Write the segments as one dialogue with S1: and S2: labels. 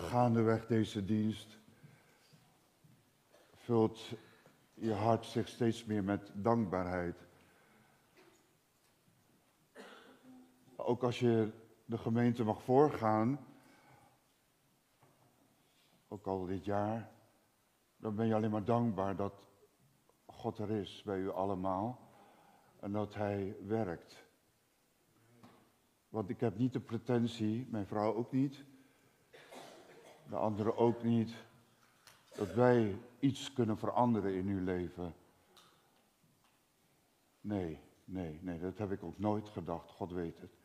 S1: gaandeweg deze dienst vult je hart zich steeds meer met dankbaarheid. Ook als je de gemeente mag voorgaan, ook al dit jaar, dan ben je alleen maar dankbaar dat God er is bij u allemaal en dat Hij werkt. Want ik heb niet de pretentie, mijn vrouw ook niet, de anderen ook niet, dat wij iets kunnen veranderen in uw leven. Nee, nee, nee, dat heb ik ook nooit gedacht, God weet het.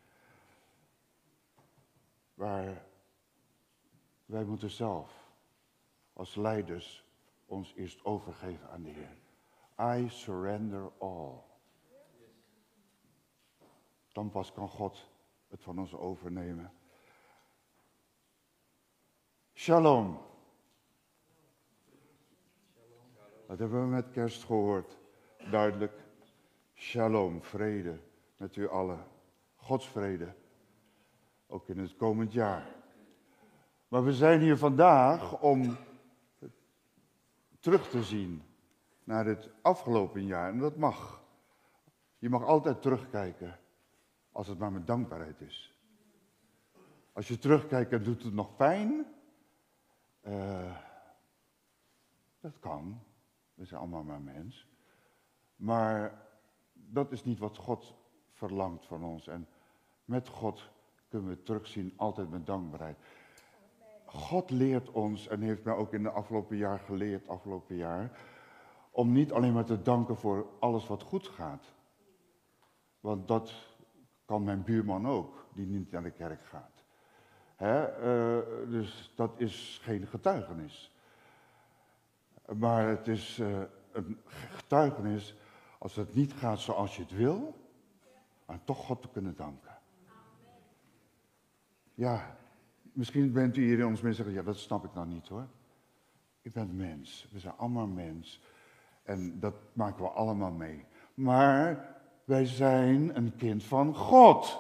S1: Maar wij moeten zelf als leiders ons eerst overgeven aan de Heer. I surrender all. Dan pas kan God het van ons overnemen. Shalom. Dat hebben we met kerst gehoord. Duidelijk. Shalom, vrede met u allen. Gods vrede. Ook in het komend jaar. Maar we zijn hier vandaag om terug te zien naar het afgelopen jaar. En dat mag. Je mag altijd terugkijken. Als het maar met dankbaarheid is. Als je terugkijkt en doet het nog pijn. Eh, dat kan. We zijn allemaal maar mens. Maar dat is niet wat God verlangt van ons. En met God kunnen we terugzien altijd met dankbaarheid. God leert ons, en heeft mij ook in de afgelopen jaar geleerd, afgelopen jaar, om niet alleen maar te danken voor alles wat goed gaat. Want dat kan mijn buurman ook, die niet naar de kerk gaat. Hè? eh, dus dat is geen getuigenis. Maar het is eh, een getuigenis als het niet gaat zoals je het wil, maar toch God te kunnen danken. Ja, misschien bent u hier in ons mensen zeggen, ja dat snap ik nou niet hoor. Ik ben mens, we zijn allemaal mens. En dat maken we allemaal mee. Maar wij zijn een kind van God.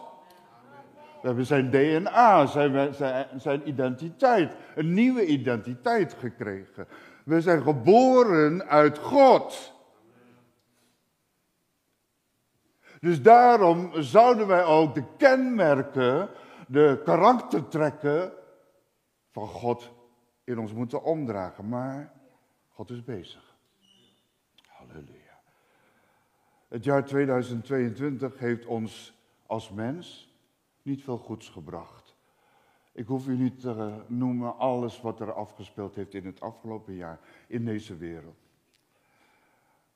S1: We hebben zijn DNA, zijn, zijn, zijn identiteit, een nieuwe identiteit gekregen. We zijn geboren uit God. Dus daarom zouden wij ook de kenmerken, de karaktertrekken van God in ons moeten omdragen. Maar God is bezig. Halleluja. Het jaar 2022 heeft ons als mens niet veel goeds gebracht. Ik hoef u niet te noemen alles wat er afgespeeld heeft in het afgelopen jaar in deze wereld.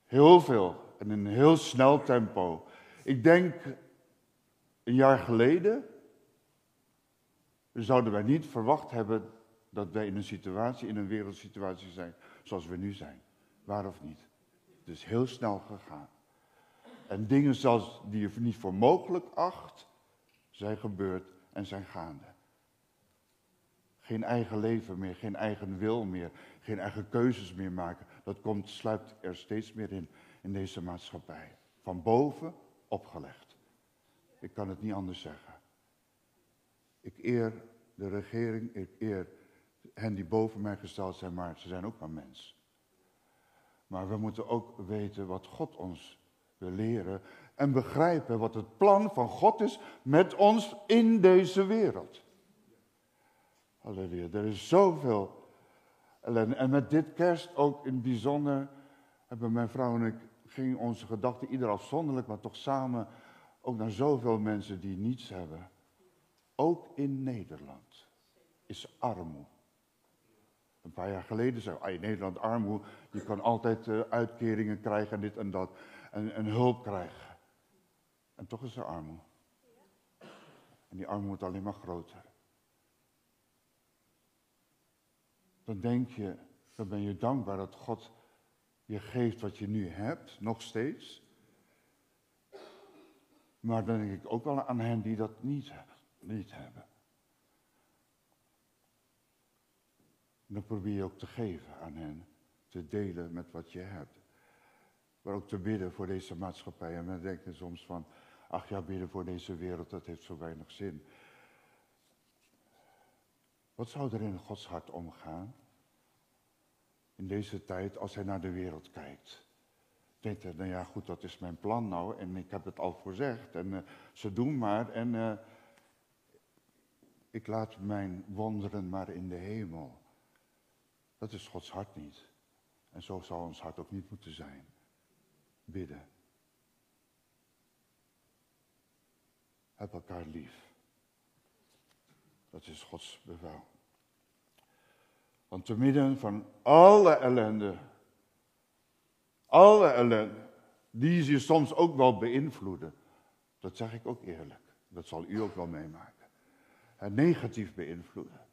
S1: Heel veel en in een heel snel tempo. Ik denk een jaar geleden zouden wij niet verwacht hebben dat wij in een situatie, in een wereldsituatie zijn zoals we nu zijn. Waar of niet? Het is heel snel gegaan. En dingen zelfs die je niet voor mogelijk acht, zijn gebeurd en zijn gaande. Geen eigen leven meer, geen eigen wil meer, geen eigen keuzes meer maken. Dat komt, sluipt er steeds meer in, in deze maatschappij. Van boven opgelegd. Ik kan het niet anders zeggen. Ik eer de regering, ik eer hen die boven mij gesteld zijn, maar ze zijn ook maar mens. Maar we moeten ook weten wat God ons wil leren en begrijpen wat het plan van God is met ons in deze wereld. Halleluja. Er is zoveel. En met dit kerst ook in het bijzonder hebben mijn vrouw en ik, ging onze gedachten ieder afzonderlijk, maar toch samen, ook naar zoveel mensen die niets hebben. Ook in Nederland is armoede. Een paar jaar geleden zei ah, in Nederland armoede, je kan altijd uh, uitkeringen krijgen en dit en dat. En, en hulp krijgen. En toch is er armoede. En die armoede wordt alleen maar groter. Dan denk je, dan ben je dankbaar dat God je geeft wat je nu hebt, nog steeds. Maar dan denk ik ook wel aan hen die dat niet, niet hebben. dan probeer je ook te geven aan hen, te delen met wat je hebt. Maar ook te bidden voor deze maatschappij. En dan denken soms van, ach ja, bidden voor deze wereld, dat heeft zo weinig zin. Wat zou er in Gods hart omgaan? In deze tijd, als hij naar de wereld kijkt. Denkt hij, nou ja, goed, dat is mijn plan nou. En ik heb het al voorzegd. En uh, ze doen maar. En uh, ik laat mijn wonderen maar in de hemel. Dat is Gods hart niet. En zo zal ons hart ook niet moeten zijn. Bidden. Heb elkaar lief. Dat is Gods bevel. Want te midden van alle ellende, alle ellende, die je soms ook wel beïnvloeden, dat zeg ik ook eerlijk, dat zal u ook wel meemaken, en negatief beïnvloeden.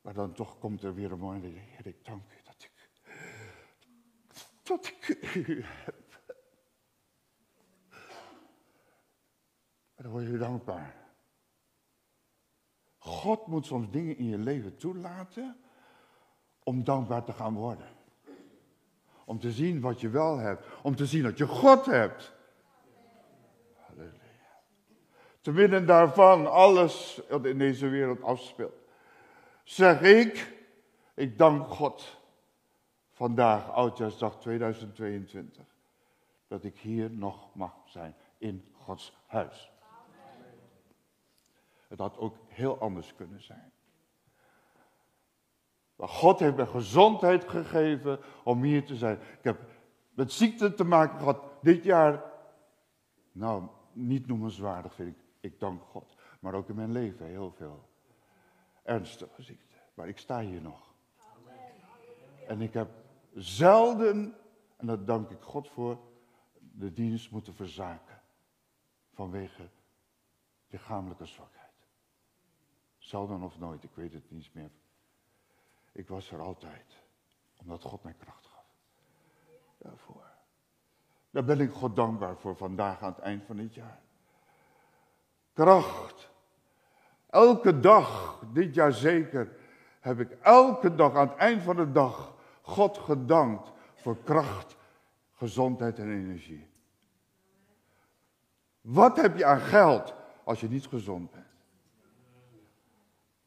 S1: Maar dan toch komt er weer een moment dat ik dank u dat ik, dat ik u heb. Dan word je dankbaar. God moet soms dingen in je leven toelaten om dankbaar te gaan worden. Om te zien wat je wel hebt. Om te zien dat je God hebt. Halleluja. Te midden daarvan alles wat in deze wereld afspeelt. Zeg ik, ik dank God vandaag, Oudjaarsdag 2022, dat ik hier nog mag zijn in Gods huis. Het had ook heel anders kunnen zijn. Maar God heeft me gezondheid gegeven om hier te zijn. Ik heb met ziekte te maken gehad dit jaar. Nou, niet noemenswaardig vind ik. Ik dank God. Maar ook in mijn leven heel veel ernstige ziekte. Maar ik sta hier nog. En ik heb zelden, en daar dank ik God voor, de dienst moeten verzaken. Vanwege lichamelijke zwakheid. Zelden of nooit, ik weet het niet meer. Ik was er altijd, omdat God mij kracht gaf. Daarvoor. Daar ben ik God dankbaar voor vandaag aan het eind van dit jaar. Kracht. Elke dag, dit jaar zeker, heb ik elke dag aan het eind van de dag God gedankt voor kracht, gezondheid en energie. Wat heb je aan geld als je niet gezond bent?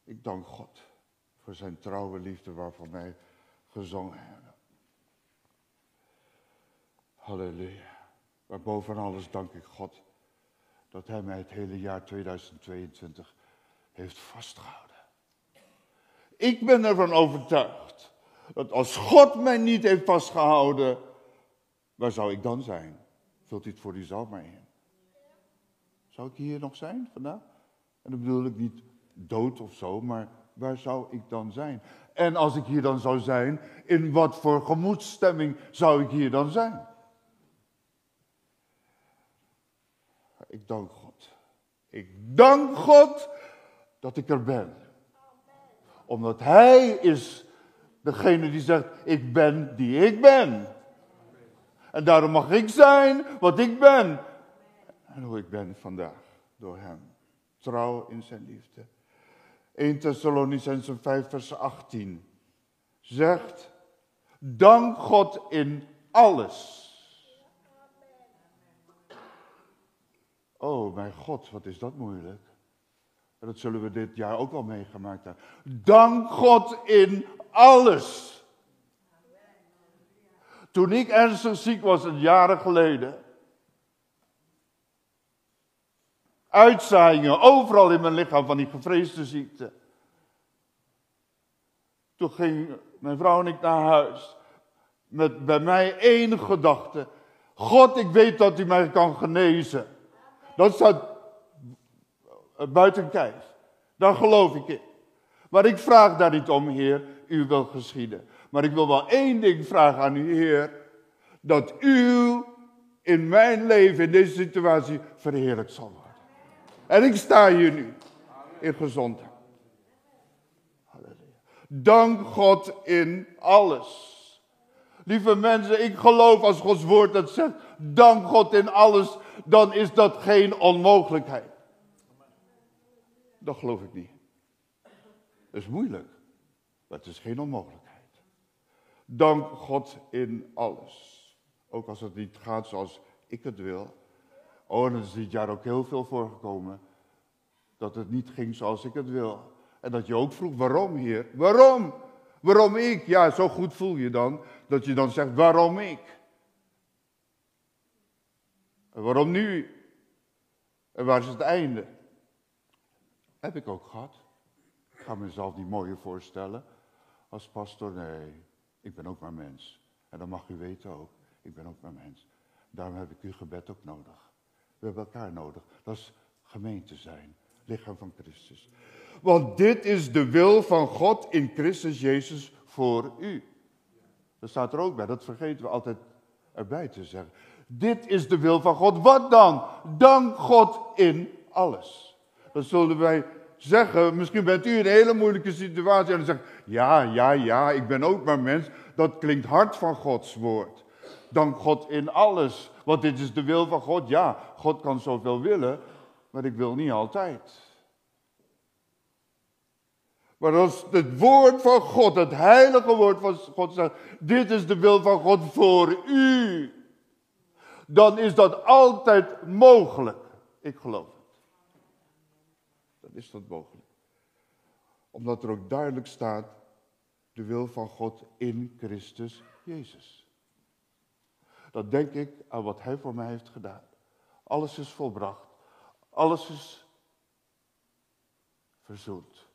S1: Ik dank God voor zijn trouwe liefde waarvan wij gezongen hebben. Halleluja. Maar boven alles dank ik God dat hij mij het hele jaar 2022 heeft vastgehouden. Ik ben ervan overtuigd dat als God mij niet heeft vastgehouden, waar zou ik dan zijn? Vult u het voor uzelf maar in. Zou ik hier nog zijn vandaag? En dan bedoel ik niet dood of zo, maar waar zou ik dan zijn? En als ik hier dan zou zijn, in wat voor gemoedsstemming zou ik hier dan zijn? Ik dank God. Ik dank God dat ik er ben. Omdat Hij is degene die zegt, ik ben die ik ben. En daarom mag ik zijn wat ik ben. En hoe ik ben vandaag door Hem. Trouw in zijn liefde. 1 Thessalonicense 5 vers 18 zegt, dank God in alles. Oh mijn God, wat is dat moeilijk. Dat zullen we dit jaar ook al meegemaakt hebben. Dank God in alles. Toen ik ernstig ziek was, een jaren geleden. Uitzaaiingen overal in mijn lichaam van die gevreesde ziekte. Toen ging mijn vrouw en ik naar huis. Met bij mij één gedachte. God, ik weet dat u mij kan genezen. Dat staat buiten kijf. Daar geloof ik in. Maar ik vraag daar niet om, Heer, u wil geschieden. Maar ik wil wel één ding vragen aan u, Heer. Dat u in mijn leven, in deze situatie, verheerlijk zal worden. En ik sta hier nu in gezondheid. Dank God in alles. Lieve mensen, ik geloof als Gods woord dat zegt, dank God in alles, dan is dat geen onmogelijkheid. Dat geloof ik niet. Dat is moeilijk, maar het is geen onmogelijkheid. Dank God in alles. Ook als het niet gaat zoals ik het wil. Oh, en er is dit jaar ook heel veel voorgekomen. Dat het niet ging zoals ik het wil. En dat je ook vroeg, waarom Heer? Waarom? Waarom ik? Ja, zo goed voel je dan. Dat je dan zegt, waarom ik? En waarom nu? En waar is het einde? Heb ik ook gehad. Ik ga mezelf niet mooier voorstellen als pastor. Nee, ik ben ook maar mens. En dat mag u weten ook. Ik ben ook maar mens. Daarom heb ik uw gebed ook nodig. We hebben elkaar nodig. Dat is gemeente zijn. Lichaam van Christus. Want dit is de wil van God in Christus Jezus voor u. Dat staat er ook bij. Dat vergeten we altijd erbij te zeggen. Dit is de wil van God. Wat dan? Dank God in alles. Dan zullen wij zeggen, misschien bent u in een hele moeilijke situatie en dan zegt, ja, ja, ja, ik ben ook maar mens. Dat klinkt hard van Gods woord. Dank God in alles. Want dit is de wil van God. Ja, God kan zoveel willen, maar ik wil niet altijd. Maar als het woord van God, het heilige woord van God zegt, dit is de wil van God voor u, dan is dat altijd mogelijk. Ik geloof het. Dan is dat mogelijk. Omdat er ook duidelijk staat, de wil van God in Christus Jezus dan denk ik aan wat Hij voor mij heeft gedaan. Alles is volbracht. Alles is verzoend.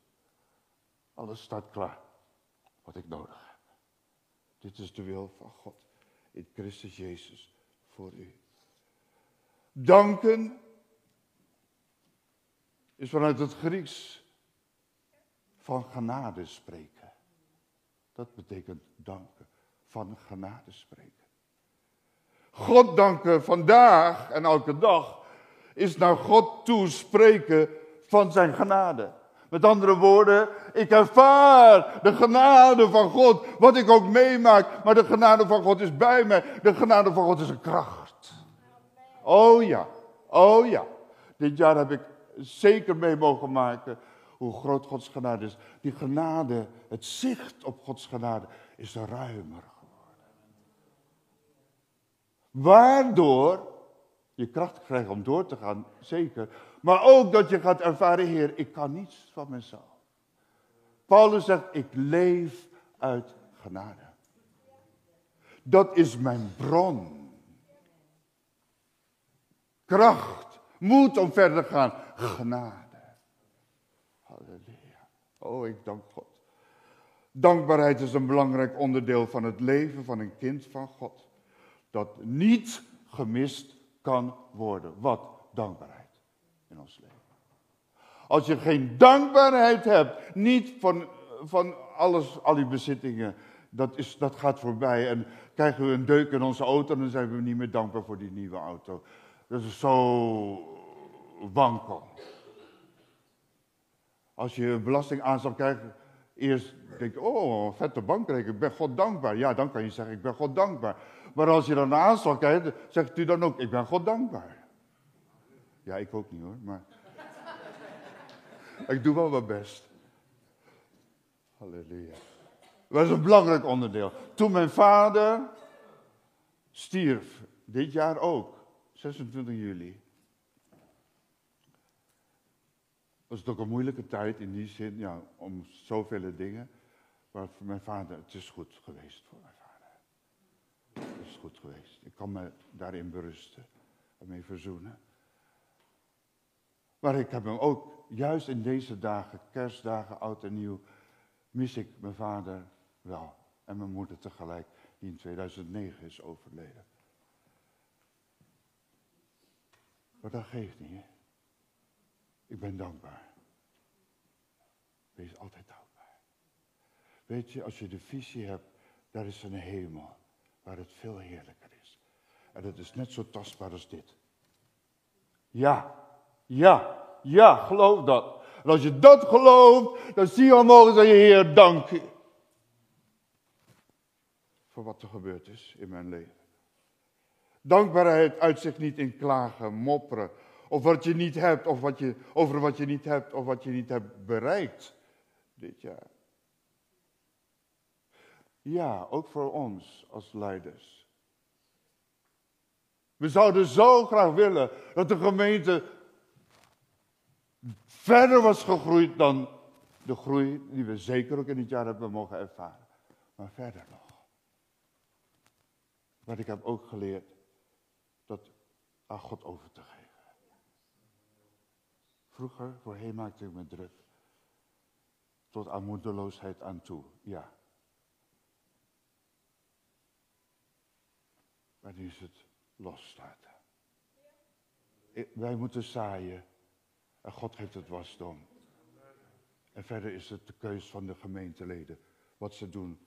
S1: Alles staat klaar. Wat ik nodig heb. Dit is de wil van God in Christus Jezus voor u. Danken is vanuit het Grieks van genade spreken. Dat betekent danken, van genade spreken. God danken vandaag en elke dag is naar God toespreken van zijn genade. Met andere woorden, ik ervaar de genade van God, wat ik ook meemaak, maar de genade van God is bij mij. De genade van God is een kracht. Oh ja, oh ja. Dit jaar heb ik zeker mee mogen maken hoe groot Gods genade is. Die genade, het zicht op Gods genade is ruimer Waardoor je kracht krijgt om door te gaan, zeker. Maar ook dat je gaat ervaren, Heer, ik kan niets van mezelf. Paulus zegt, ik leef uit genade. Dat is mijn bron. Kracht, moed om verder te gaan, genade. Halleluja. Oh, ik dank God. Dankbaarheid is een belangrijk onderdeel van het leven van een kind van God dat niet gemist kan worden. Wat? Dankbaarheid in ons leven. Als je geen dankbaarheid hebt, niet van, van alles, al die bezittingen, dat, is, dat gaat voorbij. En krijgen we een deuk in onze auto, dan zijn we niet meer dankbaar voor die nieuwe auto. Dat is zo wankel. Als je een belastingaanslag krijgt, eerst denk je, oh, vette bankrekening, ik ben God dankbaar. Ja, dan kan je zeggen, ik ben God dankbaar. Maar als je dan een aanslag krijgt, zegt u dan ook, ik ben God dankbaar. Ja, ik ook niet hoor, maar ik doe wel mijn best. Halleluja. Dat is een belangrijk onderdeel. Toen mijn vader stierf, dit jaar ook, 26 juli. Was het ook een moeilijke tijd in die zin, ja, om zoveel dingen. Maar voor mijn vader, het is goed geweest voor mij is geweest. Ik kan me daarin berusten en mee verzoenen. Maar ik heb hem ook, juist in deze dagen, kerstdagen, oud en nieuw, mis ik mijn vader wel. En mijn moeder tegelijk, die in 2009 is overleden. Maar dat geeft niet, hè? Ik ben dankbaar. Wees altijd dankbaar. Weet je, als je de visie hebt, daar is een hemel waar het veel heerlijker is. En het is net zo tastbaar als dit. Ja, ja, ja, geloof dat. En als je dat gelooft, dan zie je al mogen zeggen, Heer, dank u. Voor wat er gebeurd is in mijn leven. Dankbaarheid uit zich niet in klagen, mopperen. Of wat je niet hebt, of wat je, over wat je niet hebt, of wat je niet hebt bereikt dit jaar. Ja, ook voor ons als leiders. We zouden zo graag willen dat de gemeente verder was gegroeid dan de groei die we zeker ook in dit jaar hebben mogen ervaren. Maar verder nog. Maar ik heb ook geleerd dat aan God over te geven. Vroeger, voorheen maakte ik me druk. Tot aan moedeloosheid aan toe, ja. Maar nu is het loslaten. Wij moeten zaaien en God geeft het wasdom. En verder is het de keus van de gemeenteleden. Wat ze doen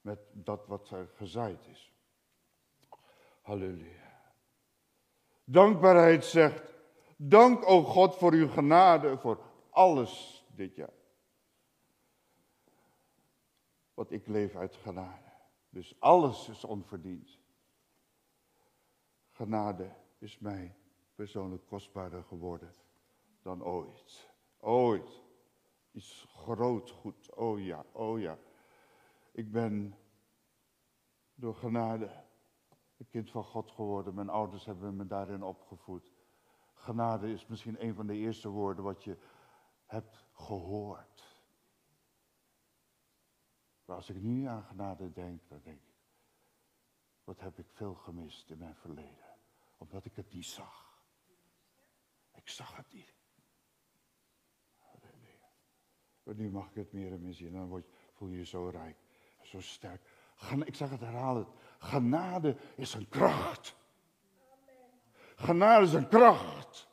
S1: met dat wat er gezaaid is. Halleluja. Dankbaarheid zegt, dank o God voor uw genade, voor alles dit jaar. Wat ik leef uit genade. Dus alles is onverdiend. Genade is mij persoonlijk kostbaarder geworden dan ooit. Ooit. Iets groot goed. Oh ja, oh ja. Ik ben door genade een kind van God geworden. Mijn ouders hebben me daarin opgevoed. Genade is misschien een van de eerste woorden wat je hebt gehoord. Maar als ik nu aan genade denk, dan denk ik, wat heb ik veel gemist in mijn verleden. Omdat ik het niet zag. Ik zag het niet. Maar nu mag ik het meer en meer zien. Dan word, voel je je zo rijk, zo sterk. Ik zeg het, herhaal het. Genade is een kracht. Genade is een kracht.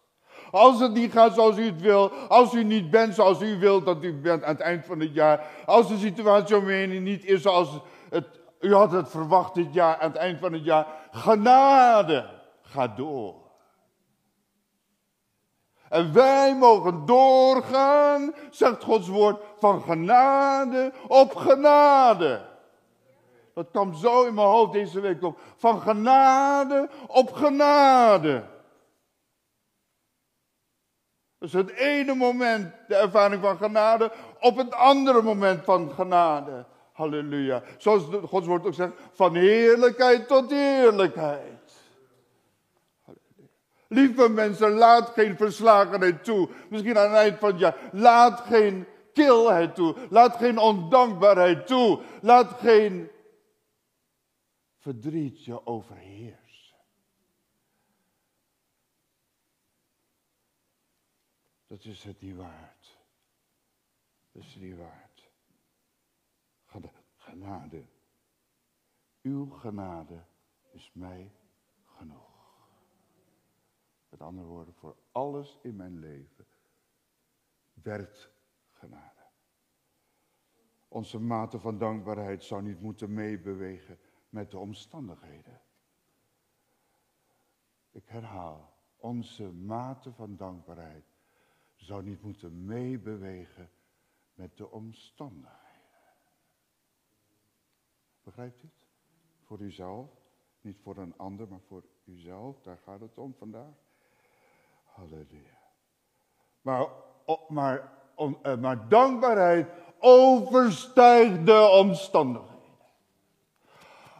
S1: Als het niet gaat zoals u het wil, als u niet bent zoals u wilt dat u bent aan het eind van het jaar, als de situatie om u niet is zoals het, u had het verwacht dit jaar, aan het eind van het jaar, genade gaat door. En wij mogen doorgaan, zegt Gods woord, van genade op genade. Dat kwam zo in mijn hoofd deze week op. Van genade op genade. Dus het ene moment de ervaring van genade, op het andere moment van genade. Halleluja. Zoals Gods woord ook zegt, van heerlijkheid tot heerlijkheid. Lieve mensen, laat geen verslagenheid toe. Misschien aan het eind van het jaar. Laat geen kilheid toe. Laat geen ondankbaarheid toe. Laat geen verdriet je overheersen. Dat is het niet waard. Dat is het niet waard. Genade. Uw genade is mij genoeg. Met andere woorden, voor alles in mijn leven werkt genade. Onze mate van dankbaarheid zou niet moeten meebewegen met de omstandigheden. Ik herhaal, onze mate van dankbaarheid zou niet moeten meebewegen met de omstandigheden. Begrijpt u het? Voor uzelf, niet voor een ander, maar voor uzelf, daar gaat het om vandaag. Halleluja. Maar, maar, eh, maar dankbaarheid overstijgt de omstandigheden.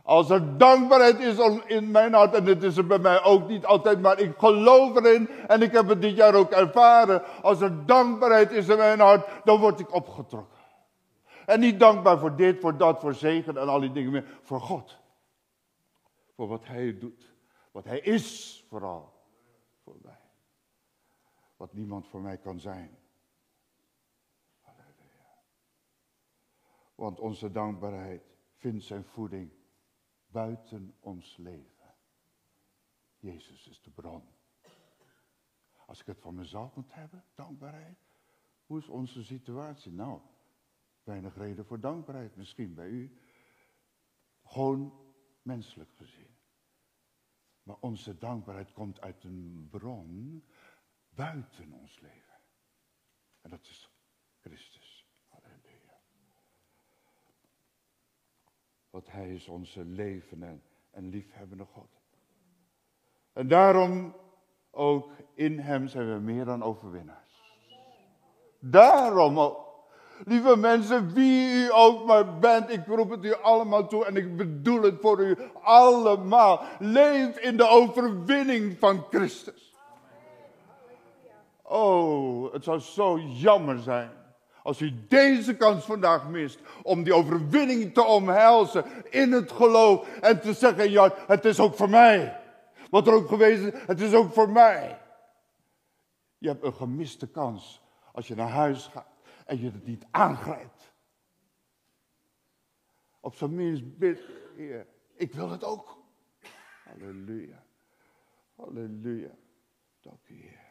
S1: Als er dankbaarheid is in mijn hart, en dit is er bij mij ook niet altijd, maar ik geloof erin en ik heb het dit jaar ook ervaren. Als er dankbaarheid is in mijn hart, dan word ik opgetrokken. En niet dankbaar voor dit, voor dat, voor zegen en al die dingen meer. Voor God. Voor wat Hij doet. Wat Hij is vooral. Voor mij wat niemand voor mij kan zijn. Want onze dankbaarheid vindt zijn voeding buiten ons leven. Jezus is de bron. Als ik het van mezelf moet hebben, dankbaarheid. Hoe is onze situatie? Nou, weinig reden voor dankbaarheid. Misschien bij u. Gewoon menselijk gezien. Maar onze dankbaarheid komt uit een bron buiten ons leven. En dat is Christus. Halleluja. Want Hij is onze levende en liefhebbende God. En daarom ook in Hem zijn we meer dan overwinnaars. Daarom ook. Lieve mensen, wie u ook maar bent, ik roep het u allemaal toe en ik bedoel het voor u allemaal. Leef in de overwinning van Christus. Oh, het zou zo jammer zijn als u deze kans vandaag mist om die overwinning te omhelzen in het geloof en te zeggen, ja, het is ook voor mij. Wat er ook geweest is, het is ook voor mij. Je hebt een gemiste kans als je naar huis gaat en je het niet aangrijpt. Op zijn minst bid, Heer, ik wil het ook. Halleluja. Halleluja. Dank u, Heer.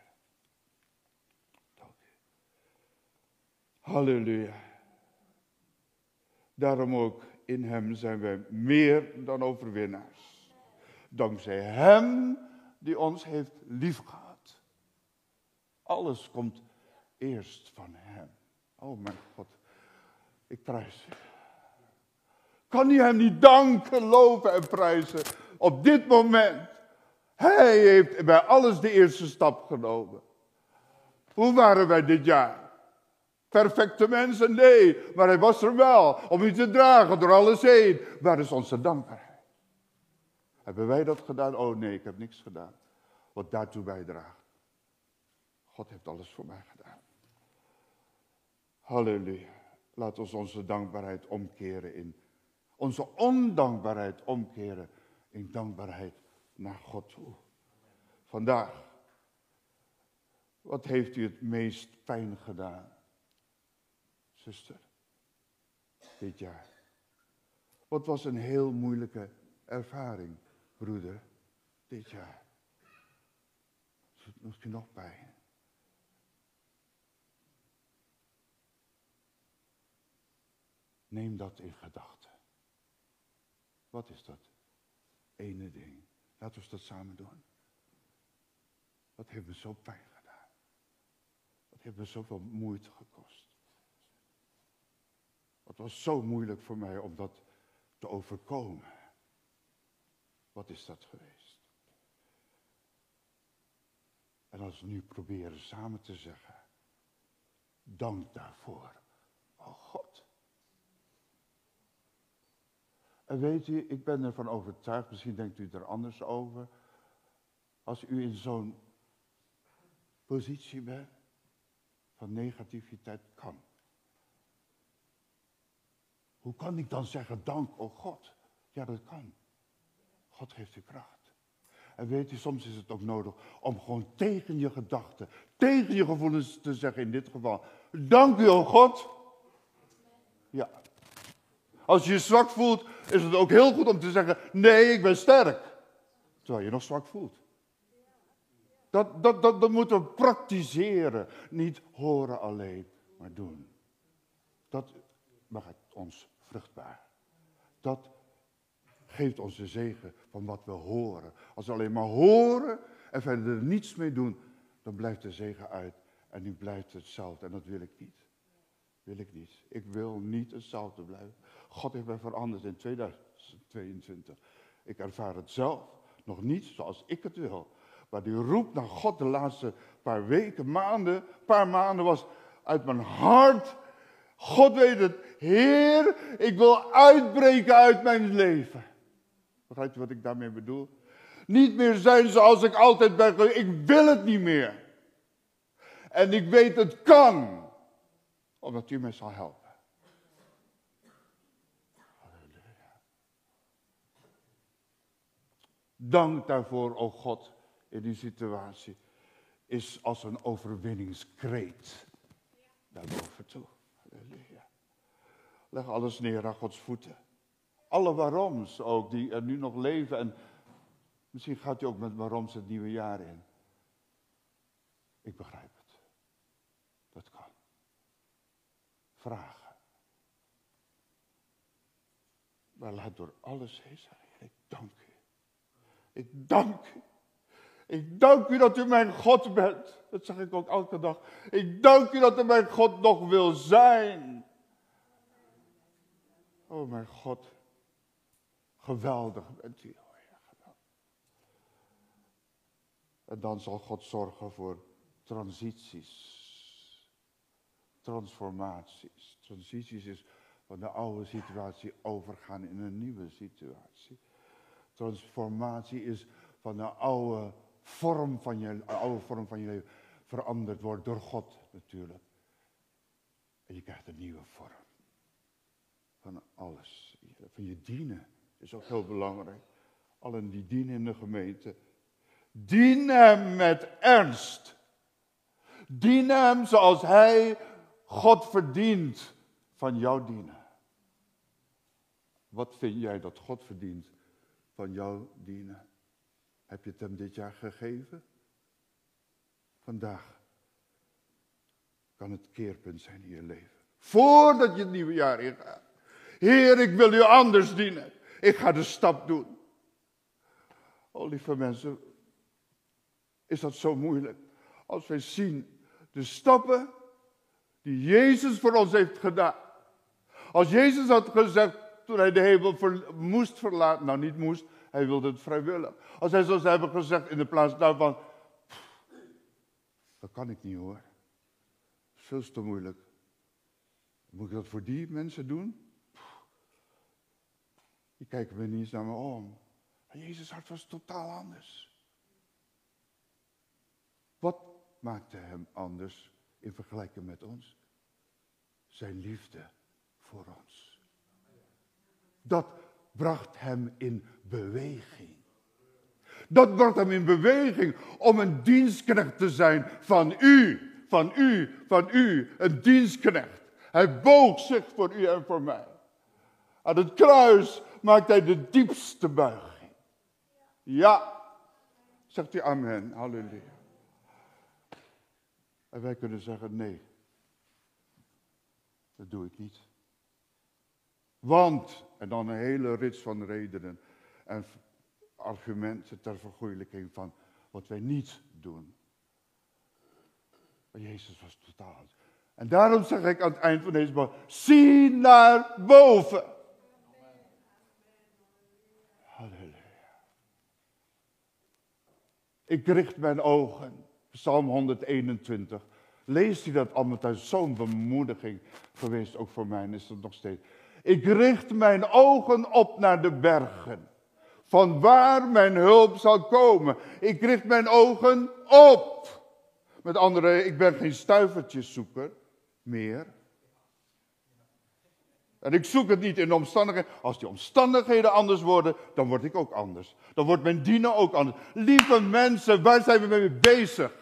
S1: Dank u. Halleluja. Daarom ook in Hem zijn wij meer dan overwinnaars. Dankzij Hem die ons heeft liefgehad. Alles komt eerst van Hem. Oh mijn God, ik prijs. Kan u hem niet danken, loven en prijzen op dit moment? Hij heeft bij alles de eerste stap genomen. Hoe waren wij dit jaar? Perfecte mensen? Nee, maar hij was er wel om u te dragen door alles heen. Waar is onze dankbaarheid? Hebben wij dat gedaan? Oh nee, ik heb niks gedaan. Wat daartoe bijdraagt. God heeft alles voor mij gedaan. Halleluja. Laat ons onze dankbaarheid omkeren in. Onze ondankbaarheid omkeren in dankbaarheid naar God toe. Vandaag. Wat heeft u het meest pijn gedaan? Zuster. Dit jaar. Wat was een heel moeilijke ervaring, broeder, dit jaar? Doet u nog pijn? Neem dat in gedachten. Wat is dat? Ene ding. Laten we dat samen doen. Wat heeft me zo pijn gedaan? Wat heeft me zoveel moeite gekost? Het was zo moeilijk voor mij om dat te overkomen. Wat is dat geweest? En als we nu proberen samen te zeggen, dank daarvoor. Oh God. En weet u, ik ben ervan overtuigd, misschien denkt u er anders over. Als u in zo'n positie bent van negativiteit kan. Hoe kan ik dan zeggen dank, oh God? Ja, dat kan. God geeft u kracht. En weet u, soms is het ook nodig om gewoon tegen je gedachten, tegen je gevoelens te zeggen, in dit geval, dank u, oh God. Ja. Als je je zwak voelt, is het ook heel goed om te zeggen, nee, ik ben sterk. Terwijl je nog zwak voelt. Dat, dat, dat, dat moeten we praktiseren. Niet horen alleen, maar doen. Dat maakt ons vruchtbaar. Dat geeft ons de zegen van wat we horen. Als we alleen maar horen en verder er niets mee doen, dan blijft de zegen uit. En nu blijft het hetzelfde. En dat wil ik niet. Wil ik niet. Ik wil niet hetzelfde blijven. God heeft mij veranderd in 2022. Ik ervaar het zelf nog niet zoals ik het wil. Maar die roep naar God de laatste paar weken, maanden, paar maanden was uit mijn hart. God weet het. Heer, ik wil uitbreken uit mijn leven. Begrijpt u wat ik daarmee bedoel? Niet meer zijn zoals ik altijd ben. Ik wil het niet meer. En ik weet het kan. Omdat u mij zal helpen. Dank daarvoor, o God, in die situatie. Is als een overwinningskreet. Daarboven toe. Halleluja. Leg alles neer aan Gods voeten. Alle waaroms ook, die er nu nog leven. En misschien gaat u ook met waaroms het nieuwe jaar in. Ik begrijp het. Dat kan. Vragen. Maar laat door alles heen. Ik dank u. Ik dank u. Ik dank u dat u mijn God bent. Dat zeg ik ook elke dag. Ik dank u dat u mijn God nog wil zijn. Oh mijn God. Geweldig bent u. En dan zal God zorgen voor transities. Transformaties. Transities is van de oude situatie overgaan in een nieuwe situatie. Transformatie is van de oude vorm van je, oude vorm van je leven veranderd wordt door God natuurlijk. En je krijgt een nieuwe vorm. Van alles. Van je dienen. is ook heel belangrijk. Allen die dienen in de gemeente. Dien hem met ernst. Dien hem zoals hij God verdient van jouw dienen. Wat vind jij dat God verdient van jouw dienen? Heb je het hem dit jaar gegeven? Vandaag kan het keerpunt zijn in je leven. Voordat je het nieuwe jaar ingaat. Heer, ik wil u anders dienen. Ik ga de stap doen. Oh, lieve mensen, is dat zo moeilijk? Als wij zien de stappen die Jezus voor ons heeft gedaan. Als Jezus had gezegd toen hij de hemel moest verlaten, nou niet moest, hij wilde het vrijwillig. Als hij zou hebben gezegd in de plaats daarvan, dat kan ik niet hoor. Veel te moeilijk. Moet ik dat voor die mensen doen? Die kijken me niet eens naar me om. En Jezus hart was totaal anders. Wat maakte hem anders in vergelijking met ons? Zijn liefde voor ons. Dat bracht hem in beweging. Dat bracht hem in beweging om een dienstknecht te zijn van u, van u, van u, een dienstknecht. Hij boog zich voor u en voor mij. Aan het kruis maakt hij de diepste buiging. Ja, zegt hij amen, halleluja. En wij kunnen zeggen nee, dat doe ik niet. Want, en dan een hele rits van redenen en argumenten ter vergoeilijking van wat wij niet doen. Maar Jezus was totaal. En daarom zeg ik aan het eind van deze boodschap, zie naar boven. Halleluja. Ik richt mijn ogen, Psalm 121. Leest u dat allemaal thuis? Zo'n bemoediging geweest, ook voor mij, en is dat nog steeds. Ik richt mijn ogen op naar de bergen. Van waar mijn hulp zal komen. Ik richt mijn ogen op. Met andere, ik ben geen stuivertjeszoeker meer. En ik zoek het niet in de omstandigheden. Als die omstandigheden anders worden, dan word ik ook anders. Dan wordt mijn dienen ook anders. Lieve mensen, waar zijn we mee bezig?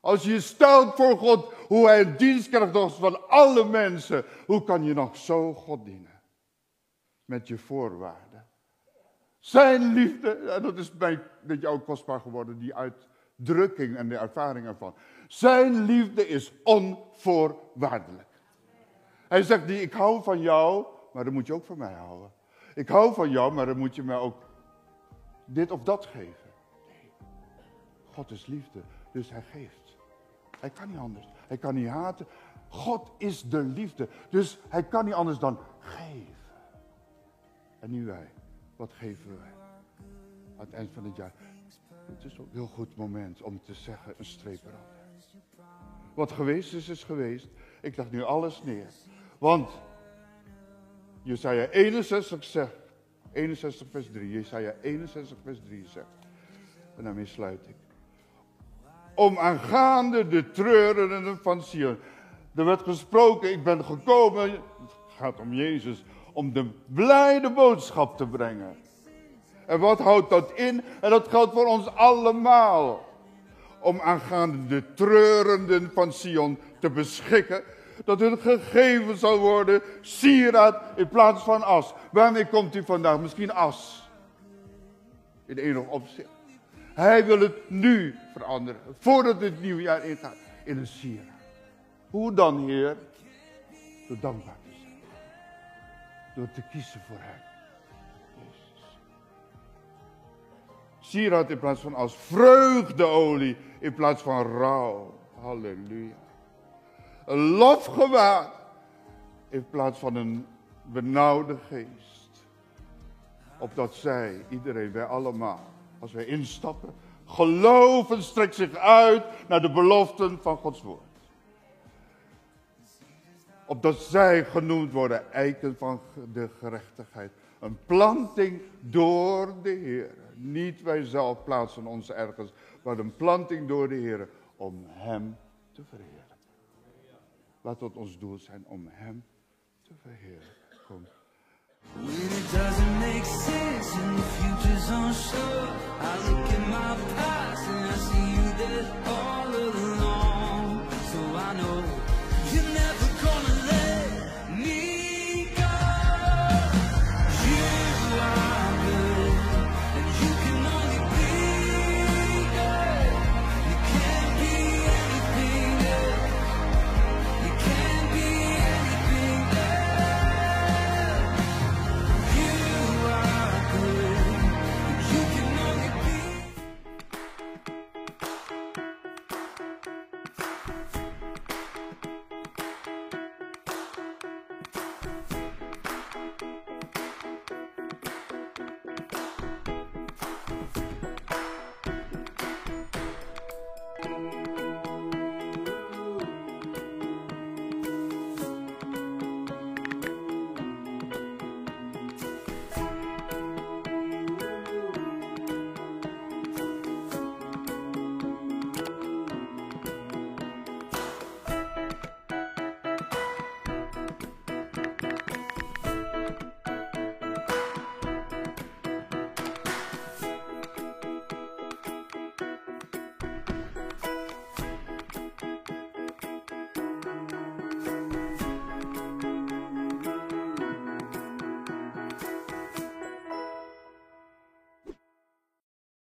S1: Als je stelt voor God hoe hij een dienst krijgt van alle mensen, hoe kan je nog zo God dienen? Met je voorwaarden. Zijn liefde, en dat is mij dat kostbaar geworden, die uitdrukking en de ervaring ervan. Zijn liefde is onvoorwaardelijk. Hij zegt niet, ik hou van jou, maar dan moet je ook van mij houden. Ik hou van jou, maar dan moet je mij ook dit of dat geven. God is liefde, dus hij geeft. Hij kan niet anders. Hij kan niet haten. God is de liefde. Dus hij kan niet anders dan geven. En nu wij. Wat geven wij? Aan het eind van het jaar. Het is een heel goed moment om te zeggen, een streep eronder. Wat geweest is, is geweest. Ik leg nu alles neer. Want Jesaja 61 zegt, 61 vers 3, Jesaja 61 vers 3 zegt. En daarmee sluit ik om aangaande de treurenden van Sion. Er werd gesproken, ik ben gekomen, het gaat om Jezus, om de blijde boodschap te brengen. En wat houdt dat in? En dat geldt voor ons allemaal. Om aangaande de treurenden van Sion te beschikken. Dat hun gegeven zal worden sieraad in plaats van as. Waarmee komt u vandaag? Misschien as. In enig opzicht. Hij wil het nu veranderen. Voordat het nieuwjaar ingaat. In een sieraad. Hoe dan, Heer? Door dankbaar te zijn. Door te kiezen voor Hem. Jezus. Sieraad in plaats van als vreugdeolie in plaats van rouw. Halleluja. Een lofgewaad in plaats van een benauwde geest. Opdat zij, iedereen, wij allemaal, als wij instappen, geloven strekt zich uit naar de beloften van Gods woord. Opdat zij genoemd worden eiken van de gerechtigheid. Een planting door de Heer. Niet wij zelf plaatsen ons ergens, maar een planting door de Heer om Hem te verheerlijken. Laat het ons doel zijn om Hem te verheerlijken. Kom.
S2: I look at my past and I see you there